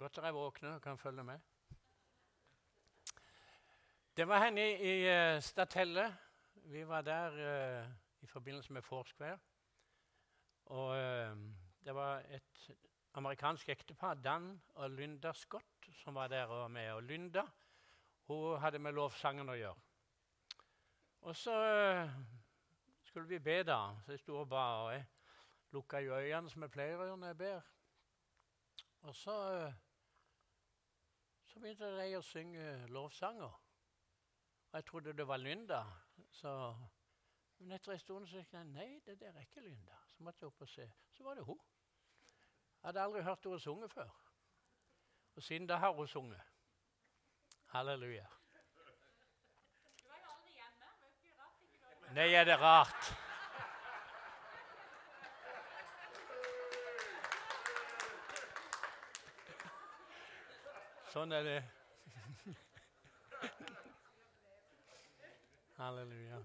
godt dere er våkne og kan følge med. Det var henne i, eh, Statelle. Vi var der uh, i forbindelse med Foursquare. Og uh, det var et amerikansk ektepar, Dan og Lynda Scott, som var der og med. Og Lynda hun hadde med lovsangen å gjøre. Og så uh, skulle vi be, da. Så jeg sto og ba. og jeg lukka øynene, som jeg pleier å gjøre når jeg ber. Og så, så begynte de å synge lovsanger. Og jeg trodde det var Lynda. Så, men etter en stund så gikk jeg nei, det der er ikke Lynda. Så måtte jeg opp og se. Så var det hun. Jeg hadde aldri hørt henne synge før. Og siden da har hun sunget. Halleluja. Du var jo aldri hjemme. Nei, er det rart? Sånn er det. Halleluja.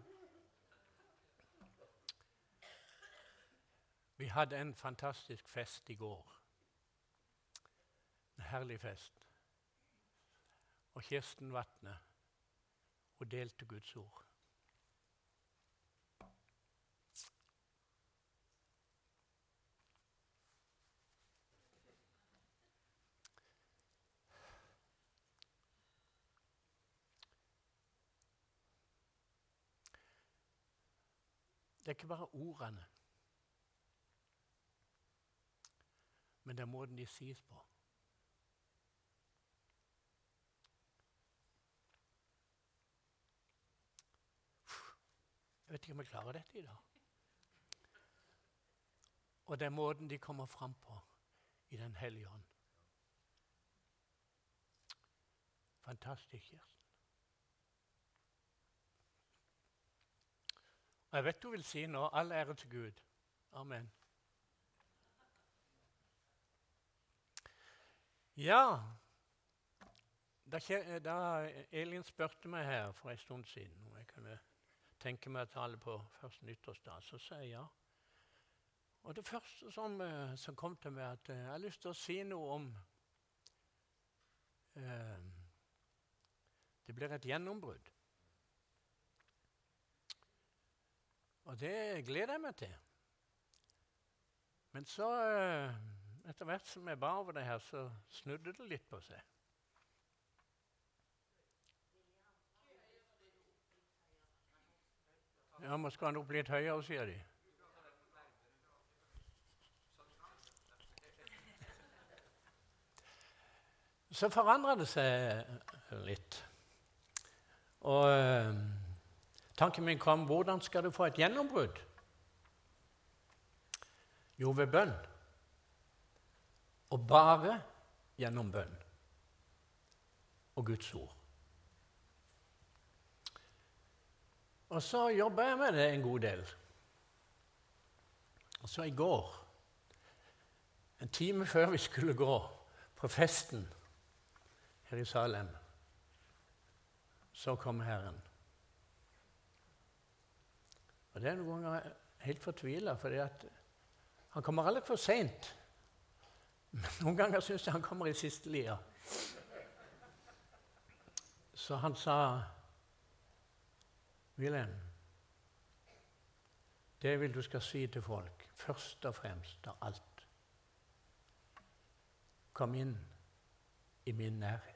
Vi hadde en fantastisk fest i går. En herlig fest. Og Kirsten Vatne, hun delte Guds ord. Det er ikke bare ordene, men det er måten de sies på. Jeg vet ikke om jeg klarer dette i dag. Og det er måten de kommer fram på i Den hellige ånd. Fantastisk, Kirsten. Jeg vet du vil si nå all ære til Gud. Amen. Ja Da, da Elin spurte meg her for en stund siden om jeg kunne tenke meg å tale på første nyttårsdag, så sa jeg ja. Og det første som, eh, som kom til meg, at eh, jeg har lyst til å si noe om eh, Det blir et gjennombrudd. Og det gleder jeg meg til. Men så, eh, etter hvert som jeg bar over det her, så snudde det litt på seg. Ja, må skal han opp litt høyere, sier de. Så forandrer det seg litt. Og eh, Tanken min kom hvordan skal du få et gjennombrudd? Jo, ved bønn. Og bare gjennom bønn og Guds ord. Og så jobber jeg med det en god del. Og så i går, en time før vi skulle gå på festen her i Salem, så kom Herren. Og Det er noen ganger helt fortvila, for han kommer aldri for seint. Men noen ganger syns jeg han kommer i siste lia. Så han sa, 'Wilhelm, det vil du skal si til folk, først og fremst av alt.' Kom inn i min nærhet.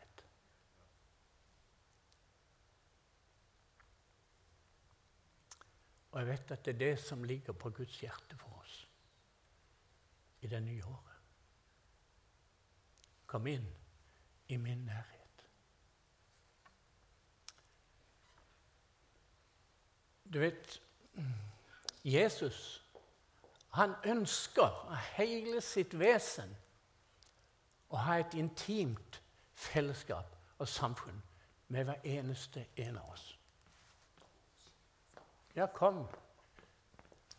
Og jeg vet at det er det som ligger på Guds hjerte for oss i det nye året. Kom inn i min nærhet. Du vet Jesus han ønsker av hele sitt vesen å ha et intimt fellesskap og samfunn med hver eneste en av oss. Ja, kom.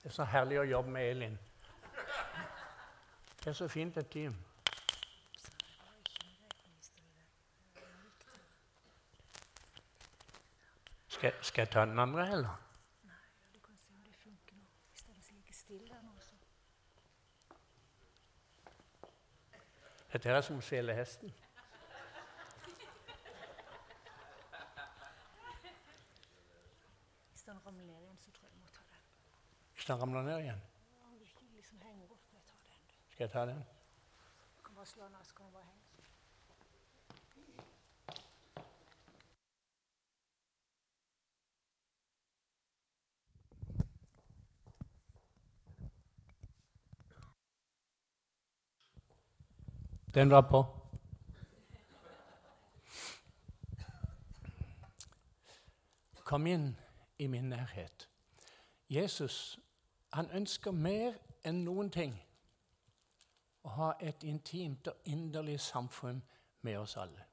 Det er så herlig å jobbe med Elin. Det er så fint et team. Skal, skal jeg ta den andre, eller? Dette er som å sele hesten. Hvis den ramler ned igjen, så tror jeg jeg må ta den. Hvis den ramler ned igjen, Ja, Hvis du liksom henger godt, må jeg ramler ned igjen. skal jeg ta den? Den. Den var på. Kom inn i min nærhet. Jesus han ønsker mer enn noen ting å ha et intimt og inderlig samfunn med oss alle.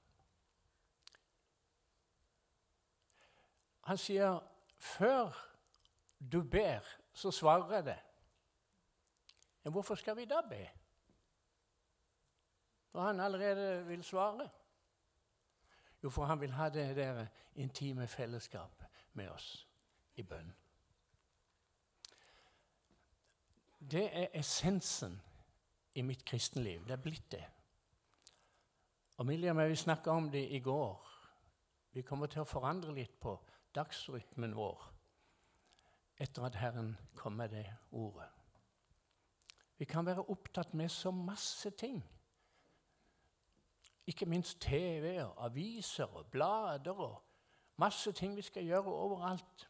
Han sier, 'Før du ber, så svarer jeg det'. Men hvorfor skal vi da be? Når han allerede vil svare? Jo, for han vil ha det der intime fellesskapet med oss i bønn. Det er essensen i mitt kristenliv. Det er blitt det. Og Miriam og vi snakka om det i går. Vi kommer til å forandre litt på dagsrytmen vår etter at Herren kom med det ordet. Vi kan være opptatt med så masse ting. Ikke minst TV-er, aviser og blader og masse ting vi skal gjøre overalt.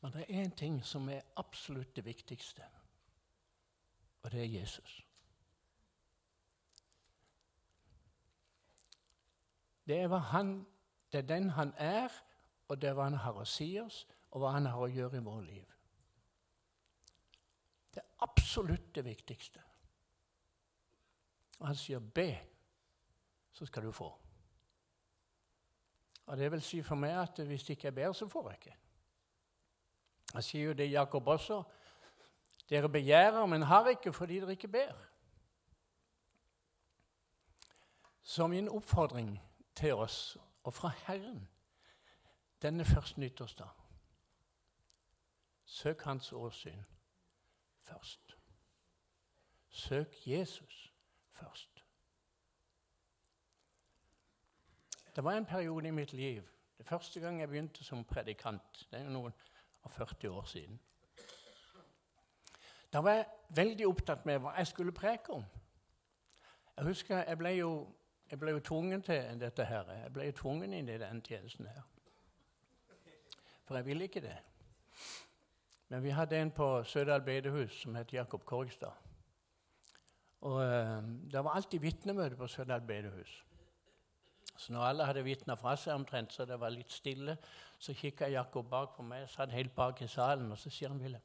Men det er én ting som er absolutt det viktigste, og det er Jesus. Det er, han, det er den han er, og det er hva han har å si oss, og hva han har å gjøre i vårt liv. Det er absolutt det viktigste. Og han sier 'be', så skal du få. Og Det vil si for meg at hvis ikke jeg ber, så får jeg ikke. Han sier jo det Jakob også. Dere begjærer, men har ikke fordi dere ikke ber. Så min oppfordring til oss og fra Herren denne første nyttårsdag Søk Hans åsyn først. Søk Jesus først. Det var en periode i mitt liv Det første gang jeg begynte som predikant. Det er jo noen og 40 år siden. Da var jeg veldig opptatt med hva jeg skulle preke om. Jeg husker jeg ble jo, jeg ble jo tvungen til dette her. Jeg ble jo tvungen inn i den tjenesten her. For jeg ville ikke det. Men vi hadde en på Sødal bedehus som het Jakob Korgstad. Og øh, Det var alltid vitnemøte på Sødal bedehus. Så når alle hadde vitna fra seg omtrent, så det var litt stille, så kikka Jakob bak på meg, satt helt bak i salen, og så sier han Wilhelm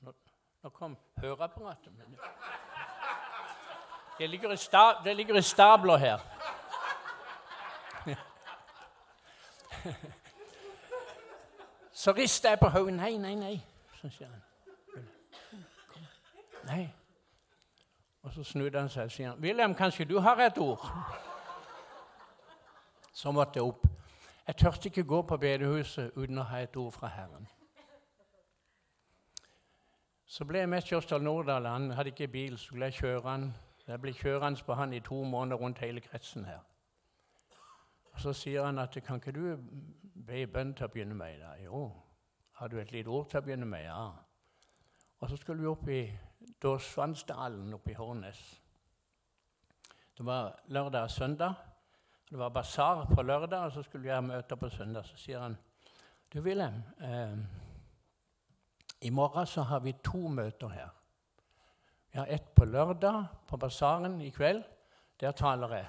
Nå, nå kom høreapparatet. mitt. det ligger det ligger i stabler her. Så rister jeg på hodet. Nei, nei, nei, så sier han. Kom. Nei. Og så snudde han seg og sier 'Wilhelm, kanskje du har et ord?' Så måtte jeg opp. Jeg tørte ikke gå på bedehuset uten å ha et ord fra Herren. Så ble jeg med Kjørsdal Nordahl. Han hadde ikke bil, så skulle jeg kjøre han. Jeg ble kjørende på han i to måneder rundt hele kretsen her. Og Så sier han at 'Kan ikke du be bønn til å begynne med?' Da? Jo. Har du et lite ord til å begynne med? Ja. Og så skulle vi opp i Dåsvannsdalen oppe i Hornnes. Det var lørdag og søndag. Det var basar på lørdag, og så skulle vi ha møter på søndag. Så sier han Du, Wilhelm, eh, i morgen så har vi to møter her. Vi har ett på lørdag, på basaren i kveld. Der taler jeg.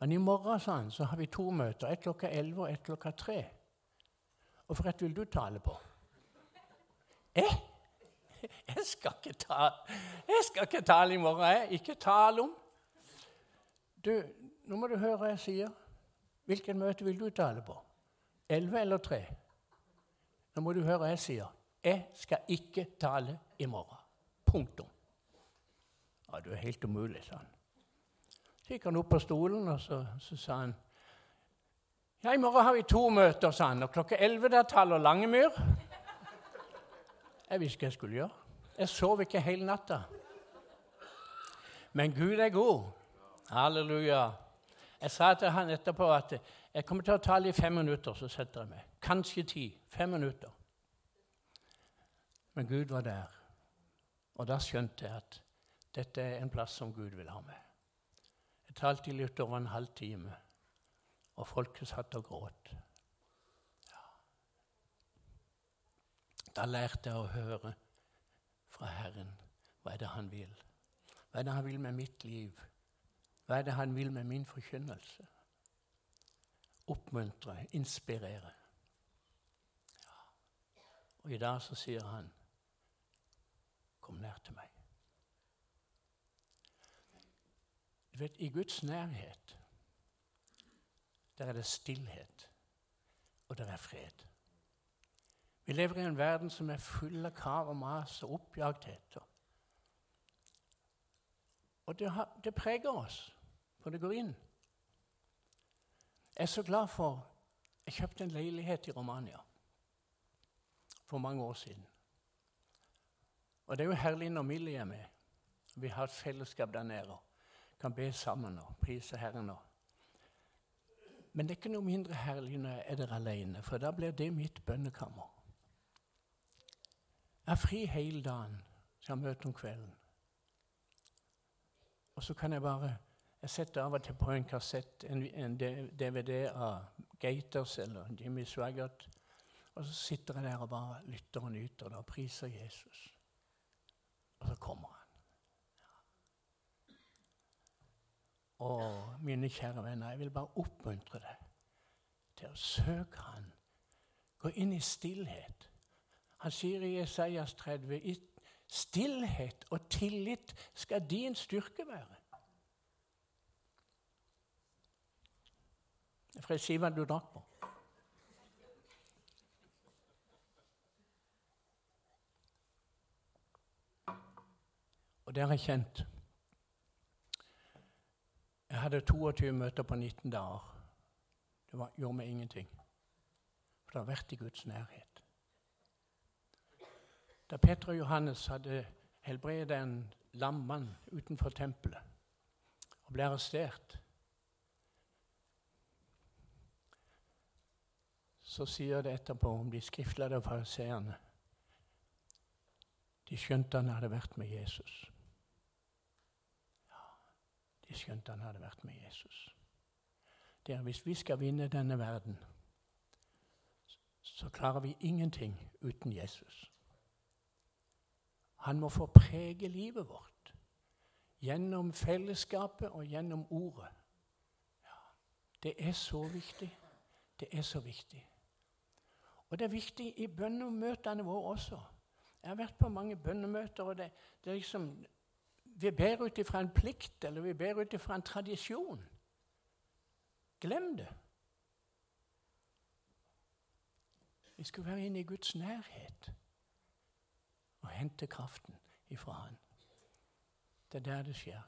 Men i morgen sa han, så har vi to møter. Ett klokka 11 og ett klokka 3. Og for ett vil du tale på? Eh? Jeg skal ikke tale, jeg skal ikke tale i morgen. Jeg. Ikke tale om. Du, nå må du høre hva jeg sier. Hvilket møte vil du tale på? 11 eller tre? Nå må du høre hva jeg sier. Jeg skal ikke tale i morgen. Punktum. Ja, du er helt umulig, sa han. Så gikk han opp på stolen, og så, så sa han Ja, i morgen har vi to møter, sa han. Og klokka 11 der taler Langemyr. Jeg visste hva jeg skulle gjøre. Jeg sov ikke hele natta. Men Gud er god. Halleluja. Jeg sa til han etterpå at jeg kommer til å tale i fem minutter, så setter jeg meg. Kanskje ti. Fem minutter. Men Gud var der. Og da skjønte jeg at dette er en plass som Gud vil ha med. Jeg talte i litt over en halvtime, og folket satt og gråt. Ja. Da lærte jeg å høre fra Herren hva er det han vil. Hva er det han vil med mitt liv? Hva er det han vil med min forkynnelse? Oppmuntre, inspirere. Og i dag så sier han, 'Kom nær til meg'. Du vet, I Guds nærhet der er det stillhet, og der er fred. Vi lever i en verden som er full av krav og mas og oppjagthet. Og det, har, det, preger oss, for det går inn. Jeg er så glad for Jeg kjøpte en leilighet i Romania for mange år siden. Og det er jo herlig når Millie er med. Vi har et fellesskap der nede. Kan be sammen og prise Herren. Og. Men det er ikke noe mindre herlig når jeg er der alene, for da blir det mitt bønnekammer. Jeg har fri hele dagen, så jeg møter om kvelden. Og så kan jeg bare Jeg setter av og til på en kassett, en, en DVD av Gators eller Jimmy Swaggart. Og så sitter jeg der og bare lytter og nyter det og priser Jesus. Og så kommer han. Ja. Og mine kjære venner, jeg vil bare oppmuntre deg til å søke Han. Gå inn i stillhet. Han sier i Jesajas 30 i stillhet og tillit skal din styrke være. Det er fra skiva du drakk på. Og har jeg kjent. Jeg hadde 22 møter på 19 dager. Det var, gjorde meg ingenting. For det har vært i Guds nærhet. Da Peter og Johannes hadde helbredet en lammann utenfor tempelet og ble arrestert, så sier det etterpå om de skriftlærde fariseerne De skjønte han hadde vært med Jesus. Ja, de skjønte han hadde vært med Jesus. Det er Hvis vi skal vinne denne verden, så klarer vi ingenting uten Jesus. Han må få prege livet vårt gjennom fellesskapet og gjennom ordet. Ja, det er så viktig. Det er så viktig. Og det er viktig i bønnemøtene våre også. Jeg har vært på mange bønnemøter, og det, det er liksom Vi ber ut ifra en plikt, eller vi ber ut ifra en tradisjon. Glem det. Vi skal være inne i Guds nærhet og hente kraften ifra Han. Det er der det skjer.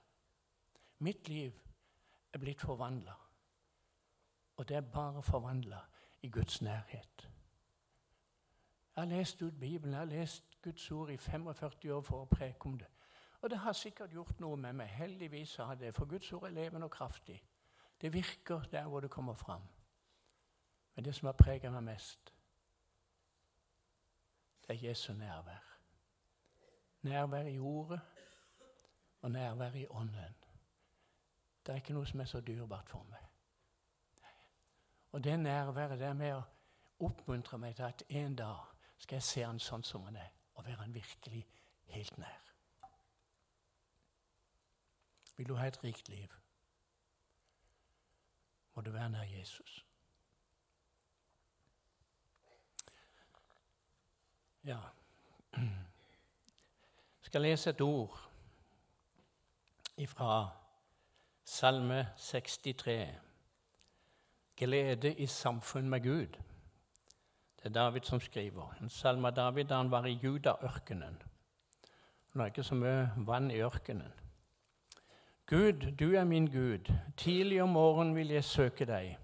Mitt liv er blitt forvandla. Og det er bare forvandla i Guds nærhet. Jeg har lest ut Bibelen, jeg har lest Guds ord i 45 år for å preke om det. Og det har sikkert gjort noe med meg. Heldigvis har det, for Guds ord er levende og kraftig. Det virker der hvor det kommer fram. Men det som har preget meg mest, det er Jesu nærvær. Nærvær i ordet og nærvær i ånden. Det er ikke noe som er så dyrebart for meg. Og det nærværet det er med å oppmuntre meg til at en dag skal jeg se han sånn som han er, og være han virkelig helt nær. Vil du ha et rikt liv, må du være nær Jesus. Ja skal lese et ord fra Salme 63. Glede i samfunn med Gud. Det er David som skriver. En salme av David da han var i Judaørkenen. Det er ikke så mye vann i ørkenen. Gud, du er min Gud. Tidlig om morgenen vil jeg søke deg.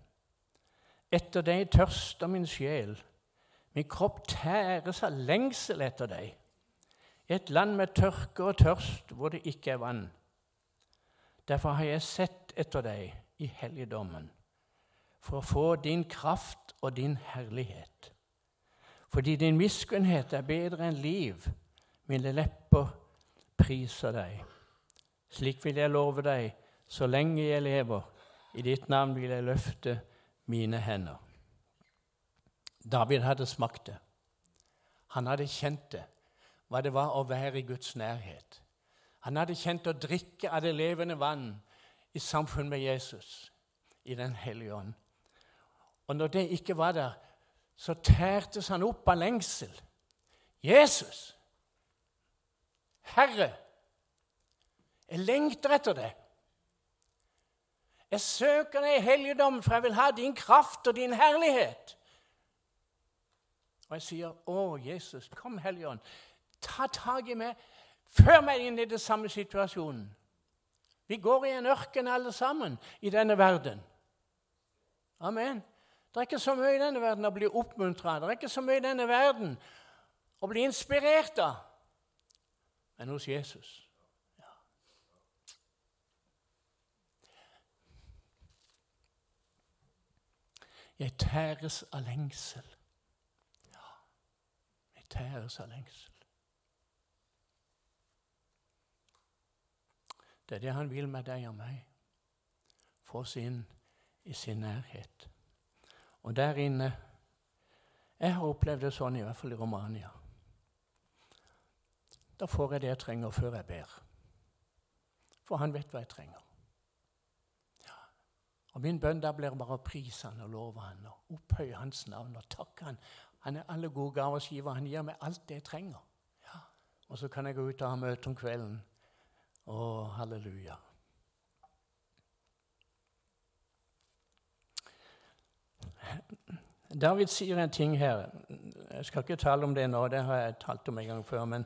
Etter deg tørster min sjel. Min kropp tæres av lengsel etter deg et land med tørke og tørst hvor det ikke er vann. Derfor har jeg sett etter deg i helligdommen, for å få din kraft og din herlighet. Fordi din miskunnhet er bedre enn liv, mine lepper priser deg. Slik vil jeg love deg så lenge jeg lever. I ditt navn vil jeg løfte mine hender. David hadde smakt det. Han hadde kjent det, hva det var å være i Guds nærhet. Han hadde kjent å drikke av det levende vann i samfunn med Jesus, i Den hellige ånd. Og når det ikke var der, så tærtes han opp av lengsel. Jesus! Herre! Jeg lengter etter det. Jeg søker deg i helligdom, for jeg vil ha din kraft og din herlighet. Og jeg sier, 'Å, Jesus, kom, Hellige Ånd, ta tak i meg, før meg inn i den samme situasjonen.' Vi går i en ørken alle sammen i denne verden. Amen. Det er ikke så mye i denne verden å bli oppmuntra Det er ikke så mye i denne verden å bli inspirert av. Men hos Jesus ja. Jeg tæres av lengsel. Ja, jeg tæres av lengsel. Det er det han vil med deg og meg. Få oss inn i sin nærhet. Og der inne Jeg har opplevd det sånn, i hvert fall i Romania. Da får jeg det jeg trenger, før jeg ber. For han vet hva jeg trenger. Ja. Og Min bønn da blir bare å prise han og love han og opphøye hans navn og takke han. Han er alle gode gavers giver. Han gir meg alt det jeg trenger. Ja. Og så kan jeg gå ut og ha møte om kvelden å, halleluja. David sier en ting her. Jeg skal ikke tale om det nå, det har jeg talt om en gang før. Men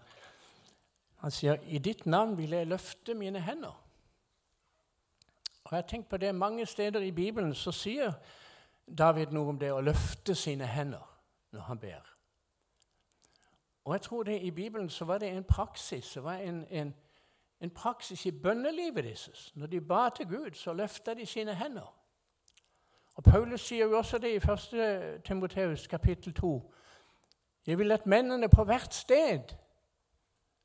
han sier, 'I ditt navn vil jeg løfte mine hender'. Og jeg har tenkt på det Mange steder i Bibelen så sier David noe om det å løfte sine hender når han ber. Og jeg tror det i Bibelen så var det en praksis, det var en, en, en praksis i bønnelivet deres. Når de ba til Gud, så løfta de sine hender. Og Paulus sier jo også det i 1. Timoteus kapittel 2. Jeg vil at mennene på hvert sted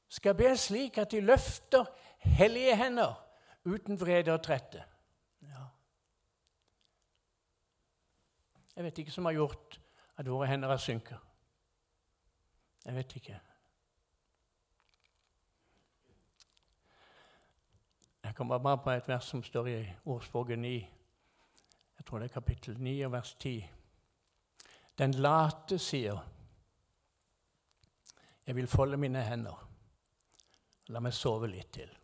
skal be slik at de løfter hellige hender uten vrede og trette. Ja. Jeg vet ikke som har gjort at våre hender har synket. Jeg vet ikke. Kommer bare på et vers som står i Ordspråket 9. Jeg tror det er kapittel 9 og vers 10. Den late sier, 'Jeg vil folde mine hender. La meg sove litt til.'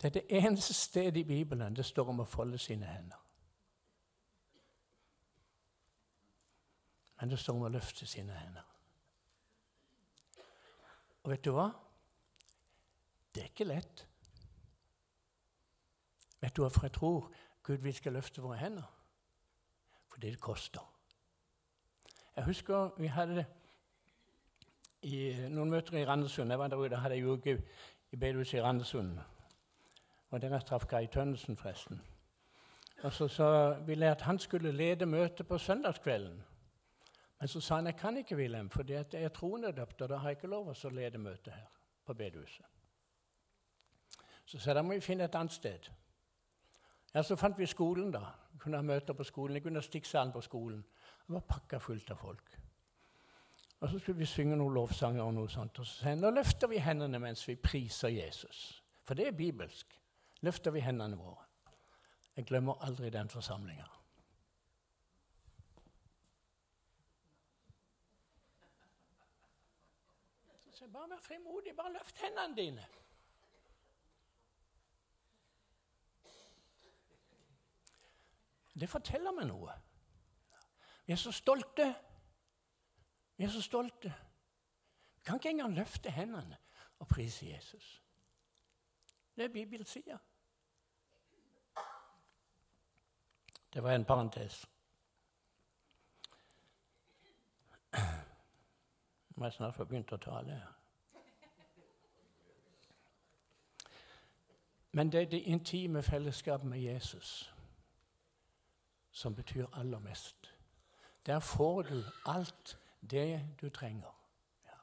Det er det eneste stedet i Bibelen det står om å folde sine hender. Men det står om å løfte sine hender. Og vet du hva? Det er ikke lett. Vet du hvorfor jeg tror Gud vi skal løfte våre hender? Fordi det koster. Jeg husker vi hadde noen møter i Randesund. Jeg var der ute, hadde ei uke i bedehuset i Randesund. Og der jeg traff Kai Tønnesen, forresten. Og så, så ville jeg at han skulle lede møtet på søndagskvelden. Men så sa han jeg kan ikke, Wilhelm, for jeg er troendedøpt, og da har jeg ikke lov å lede møtet her på bedehuset. Så sa jeg da må vi finne et annet sted. Ja, Så fant vi skolen, da. Vi kunne ha møter på skolen. Jeg kunne stikksalen på skolen. Det var pakka fullt av folk. Og Så skulle vi synge noen lovsanger og noe sånt. Og så sa jeg nå løfter vi hendene mens vi priser Jesus. For det er bibelsk. Løfter vi hendene våre. Jeg glemmer aldri den forsamlinga. Bare vær frimodig. Bare løft hendene dine. Det forteller meg noe. Vi er så stolte. Vi er så stolte. Vi kan ikke engang løfte hendene og prise Jesus. Det er Bibelen sier. Det var en parentes. Nå må jeg snart få begynt å tale. Men det er det intime fellesskapet med Jesus som betyr aller mest. Der får du alt det du trenger. Ja.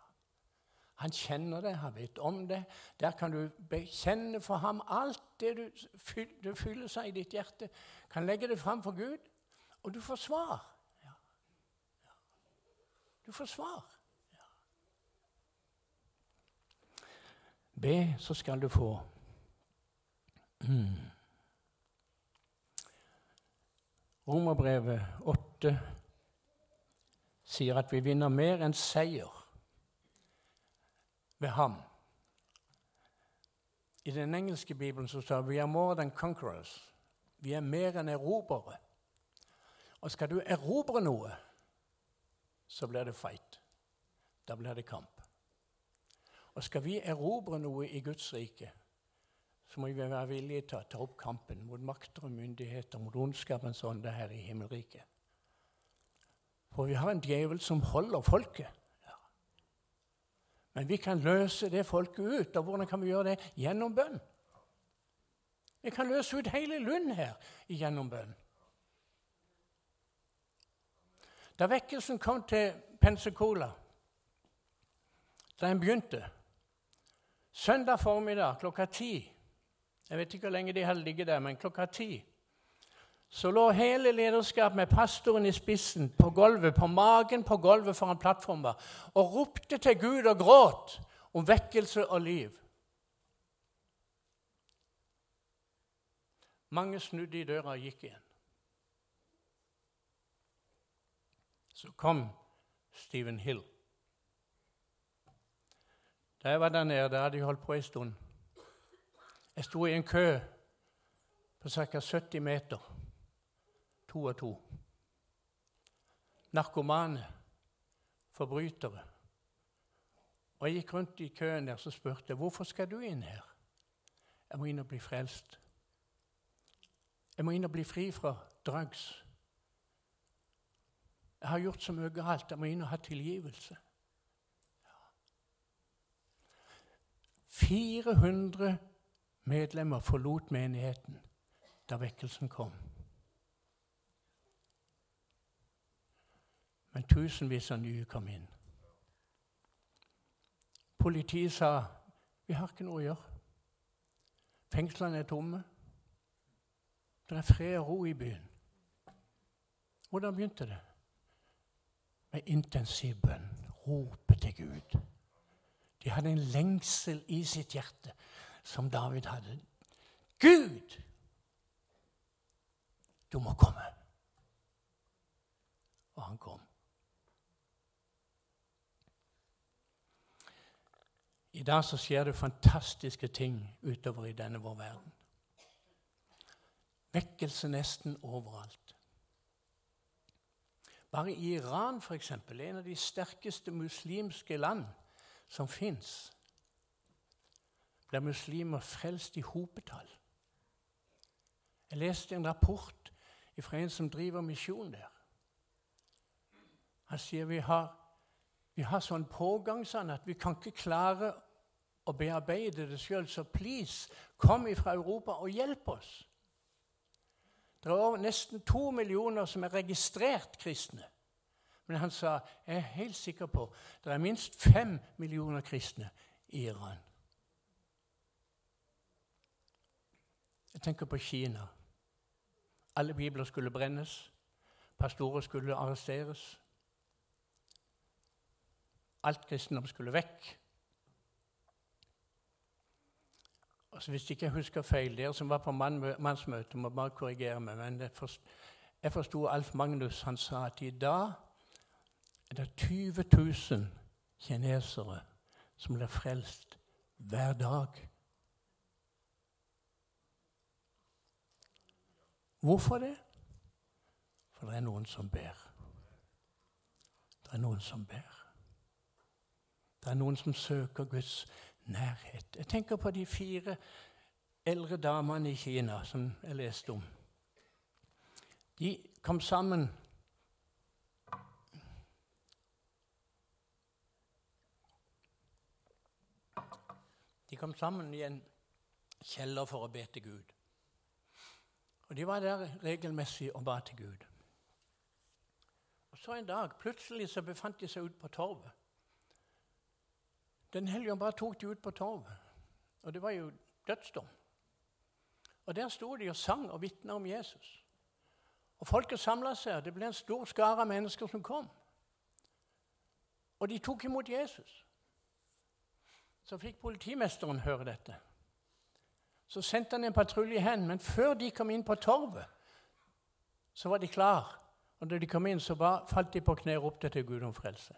Han kjenner det, han vet om det. Der kan du bekjenne for ham alt det du, du fyller seg i ditt hjerte. Kan legge det fram for Gud, og du får svar. Ja. Ja. Du får svar. Be, så skal du få. Mm. Romerbrevet 8 sier at vi vinner mer enn seier ved ham. I den engelske bibelen så står vi er more than conquerors. Vi er mer enn erobere. Og skal du erobre noe, så blir det fight. Da blir det kamp. Og skal vi erobre noe i Guds rike, så må vi være villige til å ta opp kampen mot makter og myndigheter, mot ondskapens ånde her i himmelriket. For vi har en djevel som holder folket. Ja. Men vi kan løse det folket ut. Og hvordan kan vi gjøre det? Gjennom bønn. Vi kan løse ut hele Lund her gjennom bønn. Da vekkelsen kom til Pensacola, da en begynte Søndag formiddag klokka ti Jeg vet ikke hvor lenge de hadde ligget der, men klokka ti så lå hele lederskapet med pastoren i spissen på gulvet, på magen på gulvet foran plattformen og ropte til Gud og gråt om vekkelse og liv. Mange snudde i døra og gikk igjen. Så kom Stephen Hill. Da jeg var der nede, hadde jeg holdt på en stund. Jeg sto i en kø på ca. 70 meter to og to. Narkomane, forbrytere. Og Jeg gikk rundt i køen der og spurte hvorfor skal du inn her. Jeg må inn og bli frelst. Jeg må inn og bli fri fra drugs. Jeg har gjort så mye galt. Jeg må inn og ha tilgivelse. 400 medlemmer forlot menigheten da vekkelsen kom. Men tusenvis av nye kom inn. Politiet sa vi har ikke noe å gjøre. Fengslene er tomme. Det er fred og ro i byen. Hvordan begynte det? Med intensiv bønn. Rope til Gud. De hadde en lengsel i sitt hjerte som David hadde. Gud, du må komme. Og han kom. I dag så skjer det fantastiske ting utover i denne vår verden. Vekkelse nesten overalt. Bare i Iran, f.eks., en av de sterkeste muslimske land som fins, blir muslimer frelst i hopetall. Jeg leste en rapport fra en som driver misjon der. Han sier vi har, vi har sånn pågang sånn at vi kan ikke klare å bearbeide det sjøl, så please, kom fra Europa og hjelp oss. Det er nesten to millioner som er registrert kristne. Men han sa jeg er helt sikker på det er minst fem millioner kristne i Iran. Jeg tenker på Kina. Alle bibler skulle brennes. Pastorer skulle arresteres. Alt kristendom skulle vekk. altså Hvis ikke jeg husker feil, dere som var på mannsmøtet, må bare korrigere meg. Men jeg forsto Alf Magnus. Han sa at i dag er det 20 000 kinesere som blir frelst hver dag. Hvorfor det? For det er noen som ber. Det er noen som ber. Det er noen som søker Guds nærhet. Jeg tenker på de fire eldre damene i Kina som jeg leste om. De kom sammen De kom sammen i en kjeller for å be til Gud. Og De var der regelmessig og ba til Gud. Og Så en dag plutselig så befant de seg ute på torvet. Den hellige bare tok de ut på torvet, og det var jo dødsdom. Og Der sto de og sang og vitna om Jesus. Og Folket samla seg, det ble en stor skare av mennesker som kom. Og de tok imot Jesus. Så fikk politimesteren høre dette. Så sendte han en patrulje hen, men før de kom inn på torvet, så var de klar. Og da de kom inn, så bare falt de på kne og ropte til Gud om frelse.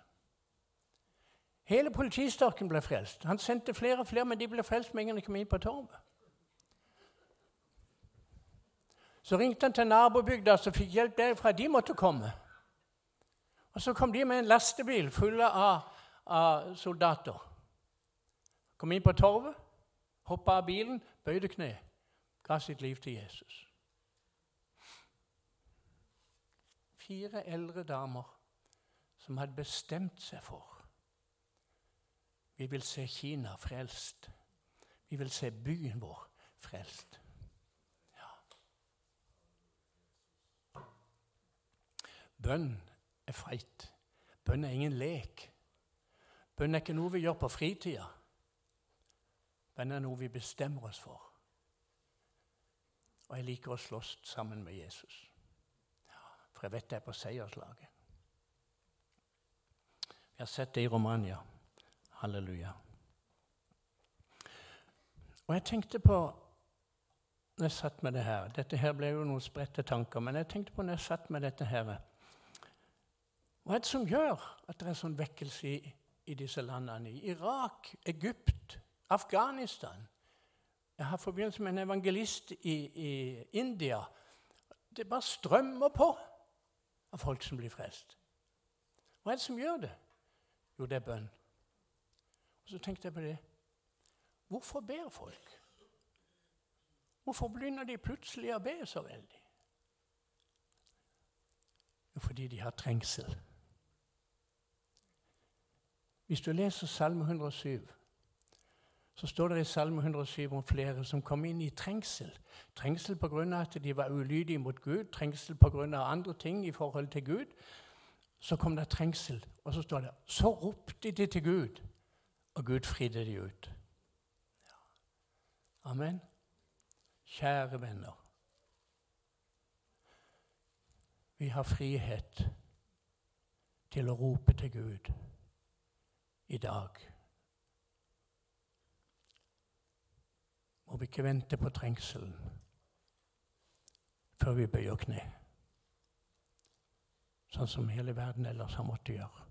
Hele politistorken ble frelst. Han sendte flere og flere, men de ble frelst med en gang de kom inn på torvet. Så ringte han til nabobygda som fikk hjelp derfra. De måtte komme. Og Så kom de med en lastebil full av, av soldater. Kom inn på torvet, hoppa av bilen, bøyde kne, ga sitt liv til Jesus. Fire eldre damer som hadde bestemt seg for vi vil se Kina frelst. Vi vil se byen vår frelst. Ja. Bønn er feit. Bønn er ingen lek. Bønn er ikke noe vi gjør på fritida. Bønn er noe vi bestemmer oss for. Og jeg liker å slåss sammen med Jesus. For jeg vet det er på seierslaget. Vi har sett det i Romania. Halleluja. Og jeg tenkte på når jeg satt med det her Dette her ble jo noen spredte tanker, men jeg tenkte på når jeg satt med dette her Hva er det som gjør at det er sånn vekkelse i, i disse landene? I Irak, Egypt, Afghanistan. Jeg har forbindelse med en evangelist i, i India. Det bare strømmer på av folk som blir frelst. Hva er det som gjør det? Jo, det er bønn. Og Så tenkte jeg på det. Hvorfor ber folk? Hvorfor begynner de plutselig å be så veldig? Jo, fordi de har trengsel. Hvis du leser Salme 107 så står det i Salme 107 om flere som kom inn i trengsel. Trengsel pga. at de var ulydige mot Gud, trengsel pga. andre ting i forhold til Gud. Så kom det trengsel, og så står det Så ropte de til Gud, og Gud fridde de ut. Ja. Amen. Kjære venner. Vi har frihet til å rope til Gud i dag. Må vi ikke vente på trengselen før vi bøyer kne. Sånn som hele verden ellers har måttet gjøre.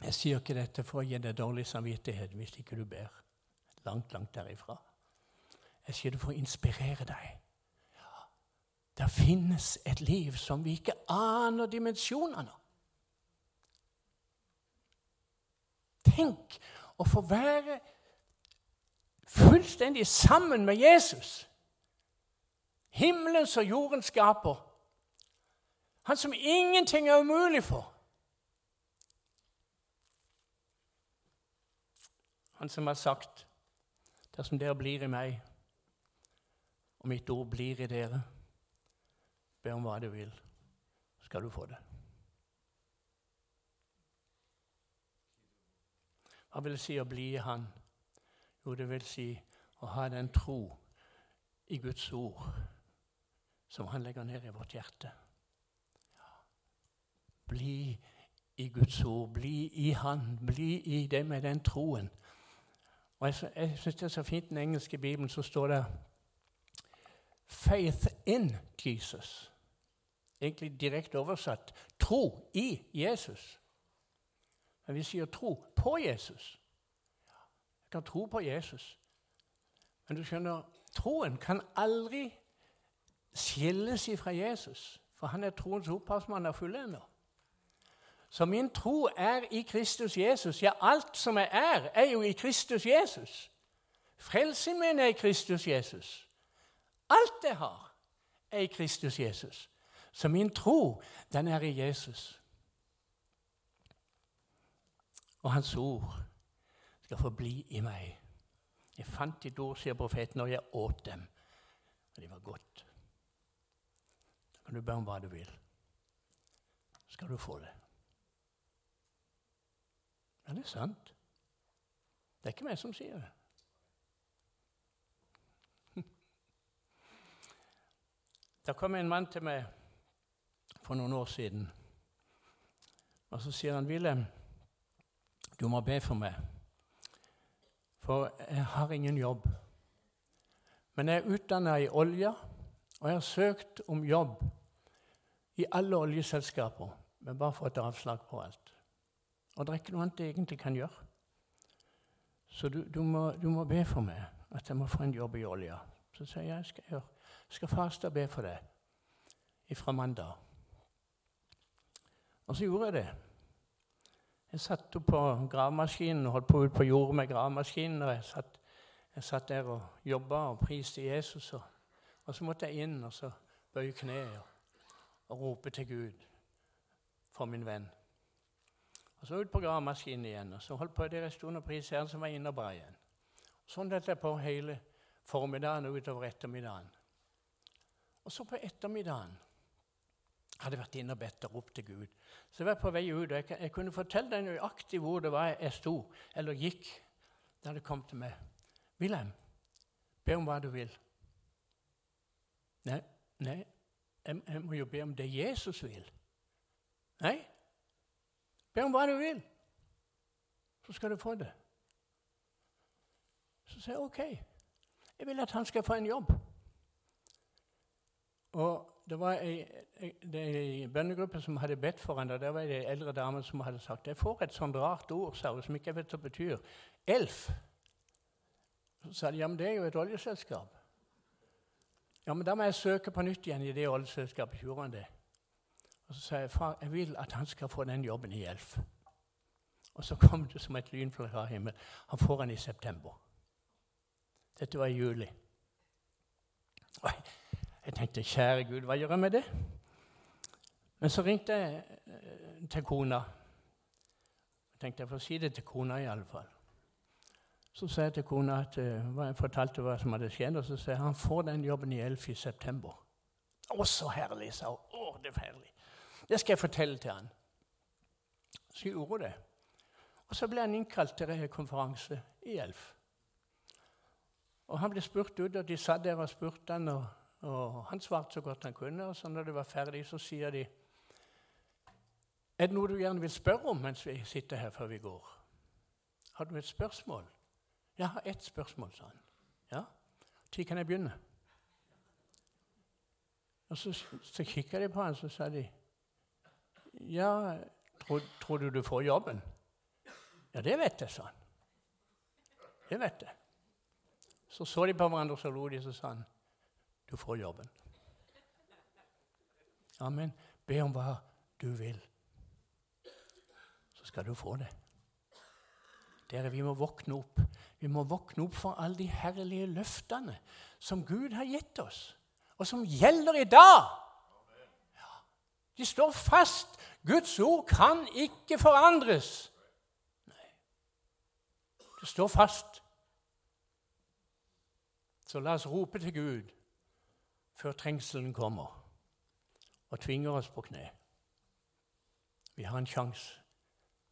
Jeg sier ikke dette for å gi deg dårlig samvittighet hvis ikke du ber. Langt, langt derifra. Jeg sier det for å inspirere deg. Det finnes et liv som vi ikke aner dimensjonene av. Tenk å få være fullstendig sammen med Jesus. Himmelens og jordens skaper. Han som ingenting er umulig for. Han som har sagt dersom dere blir i meg, og mitt ord blir i dere, be om hva du vil, skal du få det. Hva vil det si å bli i Han? Jo, det vil si å ha den tro i Guds ord som Han legger ned i vårt hjerte. Bli i Guds ord, bli i Han, bli i det med den troen. Og Jeg, jeg syns det er så fint i den engelske bibelen så står det 'faith in Jesus'. Egentlig direkte oversatt 'tro i Jesus'. Men vi sier tro på Jesus. Jeg kan tro på Jesus. Men du skjønner, troen kan aldri skilles ifra Jesus, for han er troens opphavsmann og fullender. Så min tro er i Kristus Jesus. Ja, alt som jeg er, er jo i Kristus Jesus. Frelsen min er i Kristus Jesus. Alt jeg har, er i Kristus Jesus. Så min tro, den er i Jesus. Og Hans ord, skal få bli i meg. Jeg fant ditt ord, sier profeten, og jeg åt dem. Og de var godt. Da kan du be om hva du vil. Skal du få det. Ja, det er sant. Det er ikke meg som sier det. Da kom en mann til meg for noen år siden. Og så sier han, 'Wilhelm, du må be for meg, for jeg har ingen jobb.' 'Men jeg er utdanna i olje, og jeg har søkt om jobb i alle oljeselskaper, men bare fått avslag på alt.' Og det er ikke noe annet jeg egentlig kan gjøre. Så du, du, må, du må be for meg, at jeg må få en jobb i olja. Så sier jeg skal jeg skal faste og be for det ifra mandag. Og så gjorde jeg det. Jeg satt opp på gravemaskinen og holdt på ut på jordet med gravemaskinen. og Jeg satt, jeg satt der og jobba og priste Jesus. Og, og, så måtte jeg inn og så bøye kneet og, og rope til Gud for min venn. Og Så ut på gravemaskinen igjen. og Så holdt på der en stund og priste Herren, som var inne og ba igjen. Sånn holdt jeg på hele formiddagen og utover ettermiddagen. Og så på ettermiddagen hadde vært inne og bedt og ropt til Gud. Så jeg var på vei ut, og jeg, jeg kunne fortelle deg nøyaktig hvor det var jeg sto eller gikk da det kom til meg. Wilhelm, be om hva du vil. Nei, nei jeg, jeg, må jo be om det Jesus vil. Nei, be om hva du vil, så skal du få det. Så sier jeg OK. Jeg vil at han skal få en jobb. Og det var ei, bønnegruppe som hadde bedt for henne. Der var det ei eldre dame som hadde sagt Jeg får et sånt rart ord sa hun, som ikke vet hva det betyr. Elf. Så sa de ja, men det er jo et oljeselskap. Ja, men da må jeg søke på nytt igjen i det oljeselskapet. Gjorde han det? Og så sa jeg far, jeg vil at han skal få den jobben i Elf. Og så kom det som et lyn fra himmelen. Han får den i september. Dette var i juli. Oi, jeg tenkte kjære Gud, hva gjør jeg med det? Men så ringte jeg eh, til kona. Jeg tenkte jeg får si det til kona i alle fall. Så sa jeg til kona at uh, jeg fortalte hva som hadde skjedd, og så sa jeg han får den jobben i Elf i september. Å, så herlig, sa hun. Å, det er herlig. Det skal jeg fortelle til han. Så gjorde hun det. Og så ble han innkalt til konferanse i Elf. Og Han ble spurt ut, og de satt der og spurte han, og og han svarte så godt han kunne. Og så når det var ferdig, så sier de Er det noe du gjerne vil spørre om mens vi sitter her før vi går? Har du et spørsmål? Jeg har ett spørsmål, sa han. Ja, Når kan jeg begynne? Og Så, så kikka de på han, så sa de Ja, tror, tror du du får jobben? Ja, det vet jeg, sa han. Det vet jeg. Så så de på hverandre, så lo de, så sa han du får jobben. Amen. Be om hva du vil, så skal du få det. Dere, vi må våkne opp. Vi må våkne opp for alle de herlige løftene som Gud har gitt oss, og som gjelder i dag. Ja, de står fast. Guds ord kan ikke forandres. Nei, det står fast. Så la oss rope til Gud før trengselen kommer og tvinger oss på kne. Vi har en sjanse,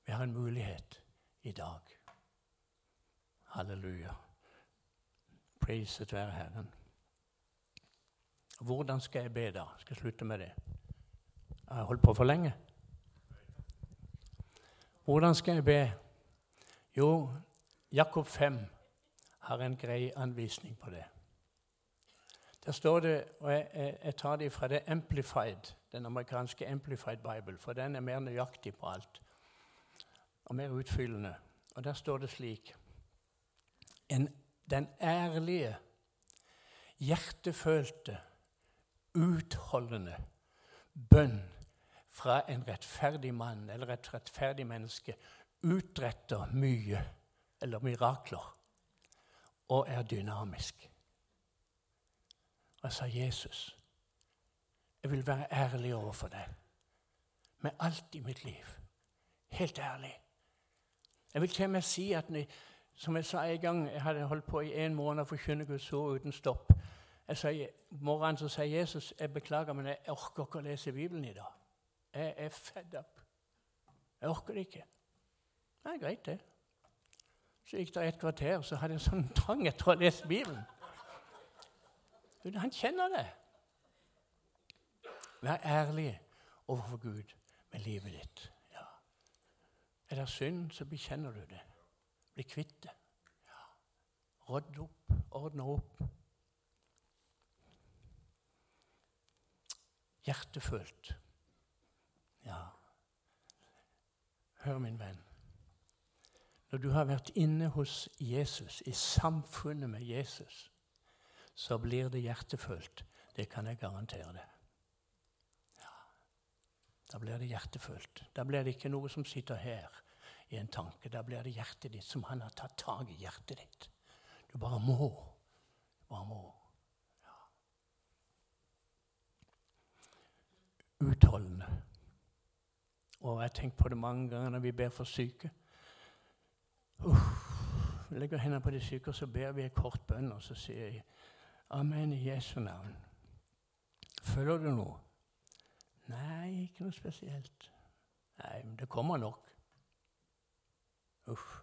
vi har en mulighet i dag. Halleluja. Priset være Herren. Hvordan skal jeg be da? Skal jeg slutte med det? Jeg har holdt på for lenge. Hvordan skal jeg be? Jo, Jakob 5 har en grei anvisning på det. Der står det, og jeg, jeg tar det fra det Amplified, den amerikanske Amplified Bible, for den er mer nøyaktig på alt og mer utfyllende. Og Der står det slik en, Den ærlige, hjertefølte, utholdende bønn fra en rettferdig mann eller et rettferdig menneske utretter mye, eller mirakler, og er dynamisk. Og jeg sa, 'Jesus, jeg vil være ærlig overfor deg med alt i mitt liv. Helt ærlig. Jeg vil til og med si at Som jeg sa en gang, jeg hadde holdt på i en måned å forkynne Guds ord uten stopp. Jeg sa, morgenen så sier Jesus jeg beklager, men jeg orker ikke å lese Bibelen i dag. Jeg er fed up. Jeg orker det ikke. Det er greit, det. Så gikk det et kvarter, så hadde jeg sånn trang etter å lese Bibelen. Han kjenner det. Vær ærlig overfor Gud med livet ditt. Ja. Er det synd, så bekjenner du det. Bli kvitt det. Ja. Rodd opp, ordne opp. Hjertefullt. Ja. Hør, min venn. Når du har vært inne hos Jesus, i samfunnet med Jesus, så blir det hjertefullt. Det kan jeg garantere deg. Ja. Da blir det hjertefullt. Da blir det ikke noe som sitter her i en tanke. Da blir det hjertet ditt som han har tatt tak i hjertet ditt. Du bare må. Du bare må. Ja. Utholdende. Og jeg har tenkt på det mange ganger når vi ber for syke. Uh, legger hendene på de syke, og så ber vi en kort bønn, og så sier jeg Amen i Jesu navn. Føler du noe? Nei, ikke noe spesielt. Nei, men det kommer nok. Uff.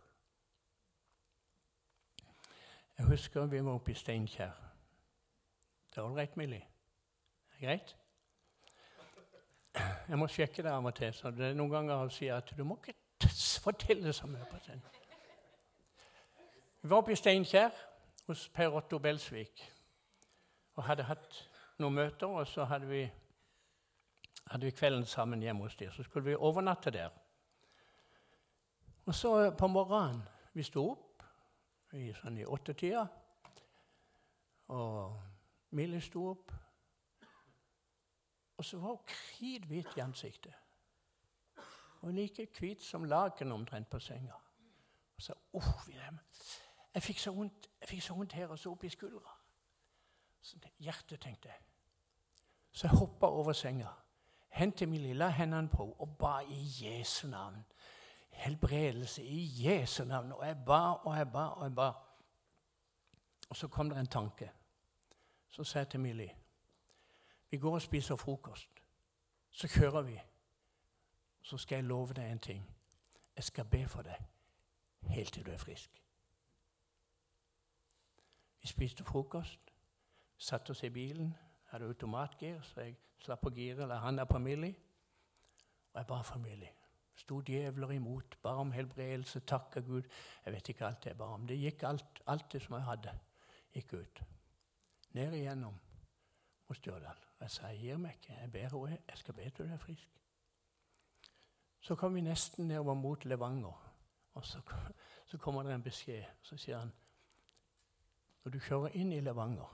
Jeg husker vi var oppe i Steinkjer. Det er ålreit, Millie? Greit? Jeg må sjekke det av og til. så det er Noen ganger han sier at du må ikke fortelle så mye på den. Vi var oppe i Steinkjer hos Per Otto Belsvik og hadde hatt noen møter. Og så hadde vi, hadde vi kvelden sammen hjemme hos dem. Så skulle vi overnatte der. Og så på morgenen Vi sto opp i, sånn i åttetida. Og Mille sto opp. Og så var hun krithvit i ansiktet. Og like hvit som laken omtrent på senga. Og så, oh, jeg fikk så vondt, her og så opp i skuldra. Hjertet, tenkte jeg. Så jeg hoppa over senga, hentet min lille hendene på og ba i Jesu navn. Helbredelse i Jesu navn. Og jeg ba og jeg ba og jeg ba. Og så kom det en tanke. Så sa jeg til Millie vi går og spiser frokost. Så kjører vi. Så skal jeg love deg en ting. Jeg skal be for deg helt til du er frisk. Vi spiste frokost, satte oss i bilen, hadde automatgir, så jeg slapp på giret, La han er på Millie. Og jeg ba for Millie. Sto djevler imot, ba om helbredelse, takka Gud. Jeg vet ikke alt jeg ba om. Det gikk alt, alt det som jeg hadde, gikk ut. Ned igjennom hos Stjørdal. Jeg sa jeg gir meg ikke, jeg ber henne, jeg skal be til du er frisk. Så kom vi nesten nedover mot Levanger, og så, så kommer det en beskjed. Så sier han når du kjører inn i Levanger,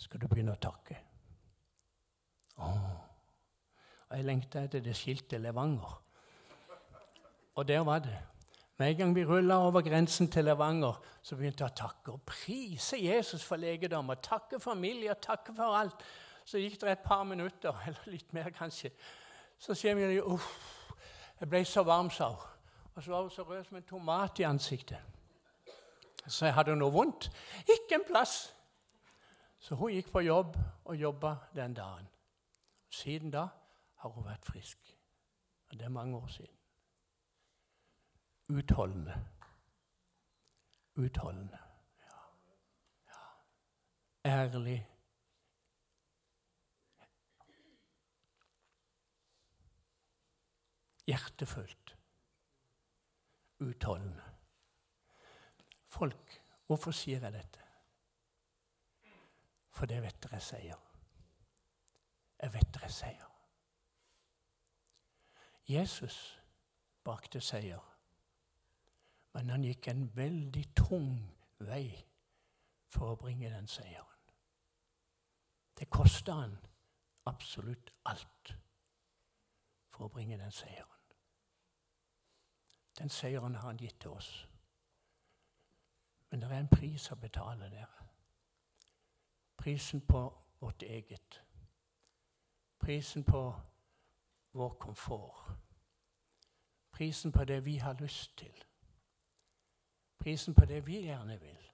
skal du begynne å takke. Åh. Og jeg lengta etter det skiltet Levanger. Og der var det. Med en gang vi rulla over grensen til Levanger, så begynte jeg å takke og prise Jesus for legedom. Og takke familie og takke for alt. Så gikk det et par minutter, eller litt mer kanskje. Så sier vi uff, jeg ble så varm, sa hun. Og så var hun så rød som en tomat i ansiktet. Så jeg hadde noe vondt. Ikke en plass. Så hun gikk på jobb og jobba den dagen. Siden da har hun vært frisk. Og det er mange år siden. Utholdende. Utholdende. Ja. ja. Ærlig. Hjertefullt. Utholdende folk. Hvorfor sier jeg dette? For det vet dere sier. Jeg vet dere sier. Jesus bakte seier, men han gikk en veldig tung vei for å bringe den seieren. Det kosta han absolutt alt for å bringe den seieren. Den seieren har han gitt til oss. Men det er en pris å betale der. Prisen på vårt eget. Prisen på vår komfort. Prisen på det vi har lyst til. prisen på det vi gjerne vil.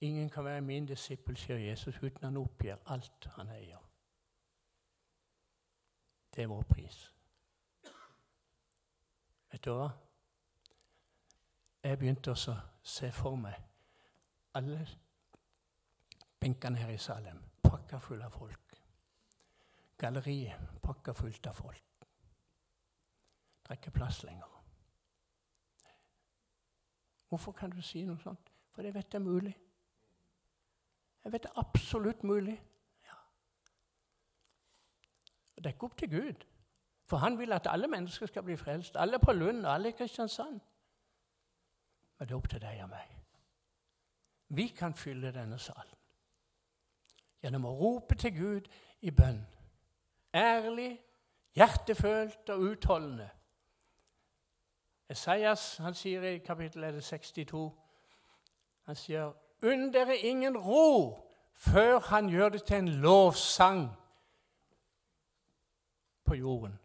Ingen kan være min disippel, sier Jesus, uten han oppgir alt han eier. Det er vår pris. Vet du hva? Jeg begynte også å se for meg alle benkene her i Salem pakka fulle av folk. Galleriet pakka fullt av folk. Det er ikke plass lenger. Hvorfor kan du si noe sånt? For jeg vet det er mulig. Jeg vet det er absolutt mulig. Ja. Det er ikke opp til Gud. For han vil at alle mennesker skal bli frelst. Alle på Lund, alle i Kristiansand. Men det er opp til deg og meg. Vi kan fylle denne salen gjennom å rope til Gud i bønn. Ærlig, hjertefølt og utholdende. Esaias han sier i kapittel 62 han sier, Unn dere ingen ro før han gjør det til en lovsang på jorden.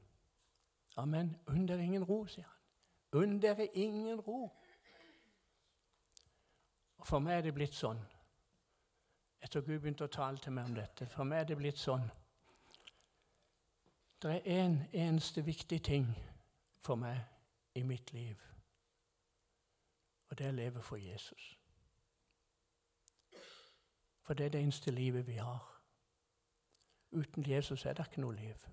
Amen. Unn dere ingen ro, sier han. Unn dere ingen ro. For meg er det blitt sånn, etter Gud begynte å tale til meg om dette For meg er det blitt sånn Det er én en eneste viktig ting for meg i mitt liv, og det er å leve for Jesus. For det er det eneste livet vi har. Uten Jesus er det ikke noe liv.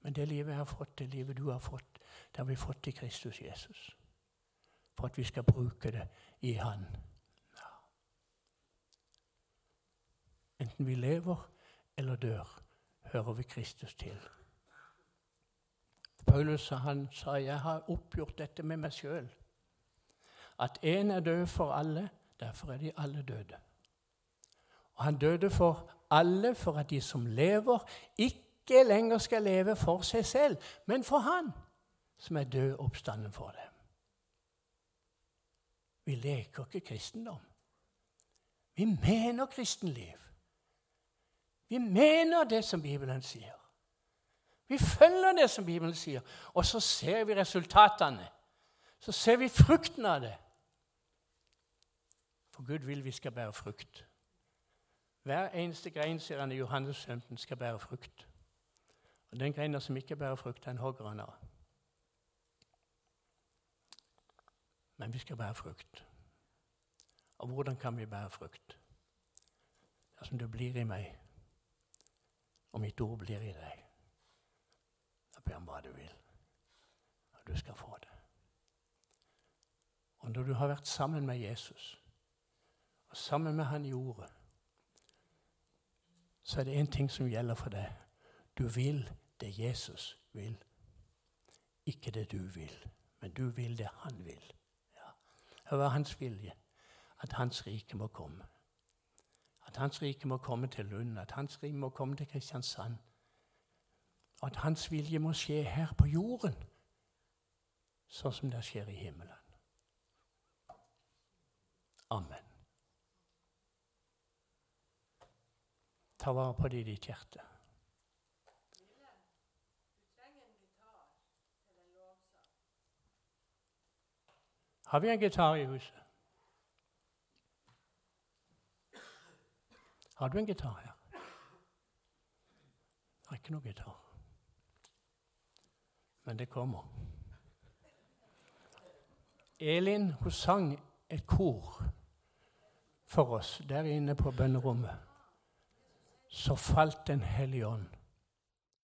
Men det livet jeg har fått, det livet du har fått, det har vi fått i Kristus Jesus. For at vi skal bruke det i Han. Enten vi lever eller dør, hører vi Kristus til. Paulus han sa jeg har oppgjort dette med meg sjøl. At én er død for alle, derfor er de alle døde. Og han døde for alle for at de som lever, ikke lenger skal leve for seg selv, men for Han som er død oppstanden for dem. Vi leker ikke kristendom. Vi mener kristenliv. Vi mener det som Bibelen sier. Vi følger det som Bibelen sier, og så ser vi resultatene. Så ser vi frukten av det. For Gud vil vi skal bære frukt. Hver eneste grein sier han i Johannes 15, skal bære frukt. Og Den greina som ikke bærer frukt, den hogger han av. Men vi skal bære frukt. Og hvordan kan vi bære frukt? Dersom du blir i meg, og mitt ord blir i deg. Da ber han hva du vil, og du skal få det. Og når du har vært sammen med Jesus, og sammen med Han i Ordet, så er det én ting som gjelder for deg. Du vil det Jesus vil. Ikke det du vil, men du vil det han vil. Det var hans vilje at hans rike må komme. At hans rike må komme til Lund, at hans rike må komme til Kristiansand. Og at hans vilje må skje her på jorden, sånn som det skjer i himmelen. Amen. Ta vare på det i ditt hjerte. Har vi en gitar i huset? Har du en gitar her? Det er ikke noe gitar. Men det kommer. Elin hun sang et kor for oss der inne på bønnerommet så falt Den hellige ånd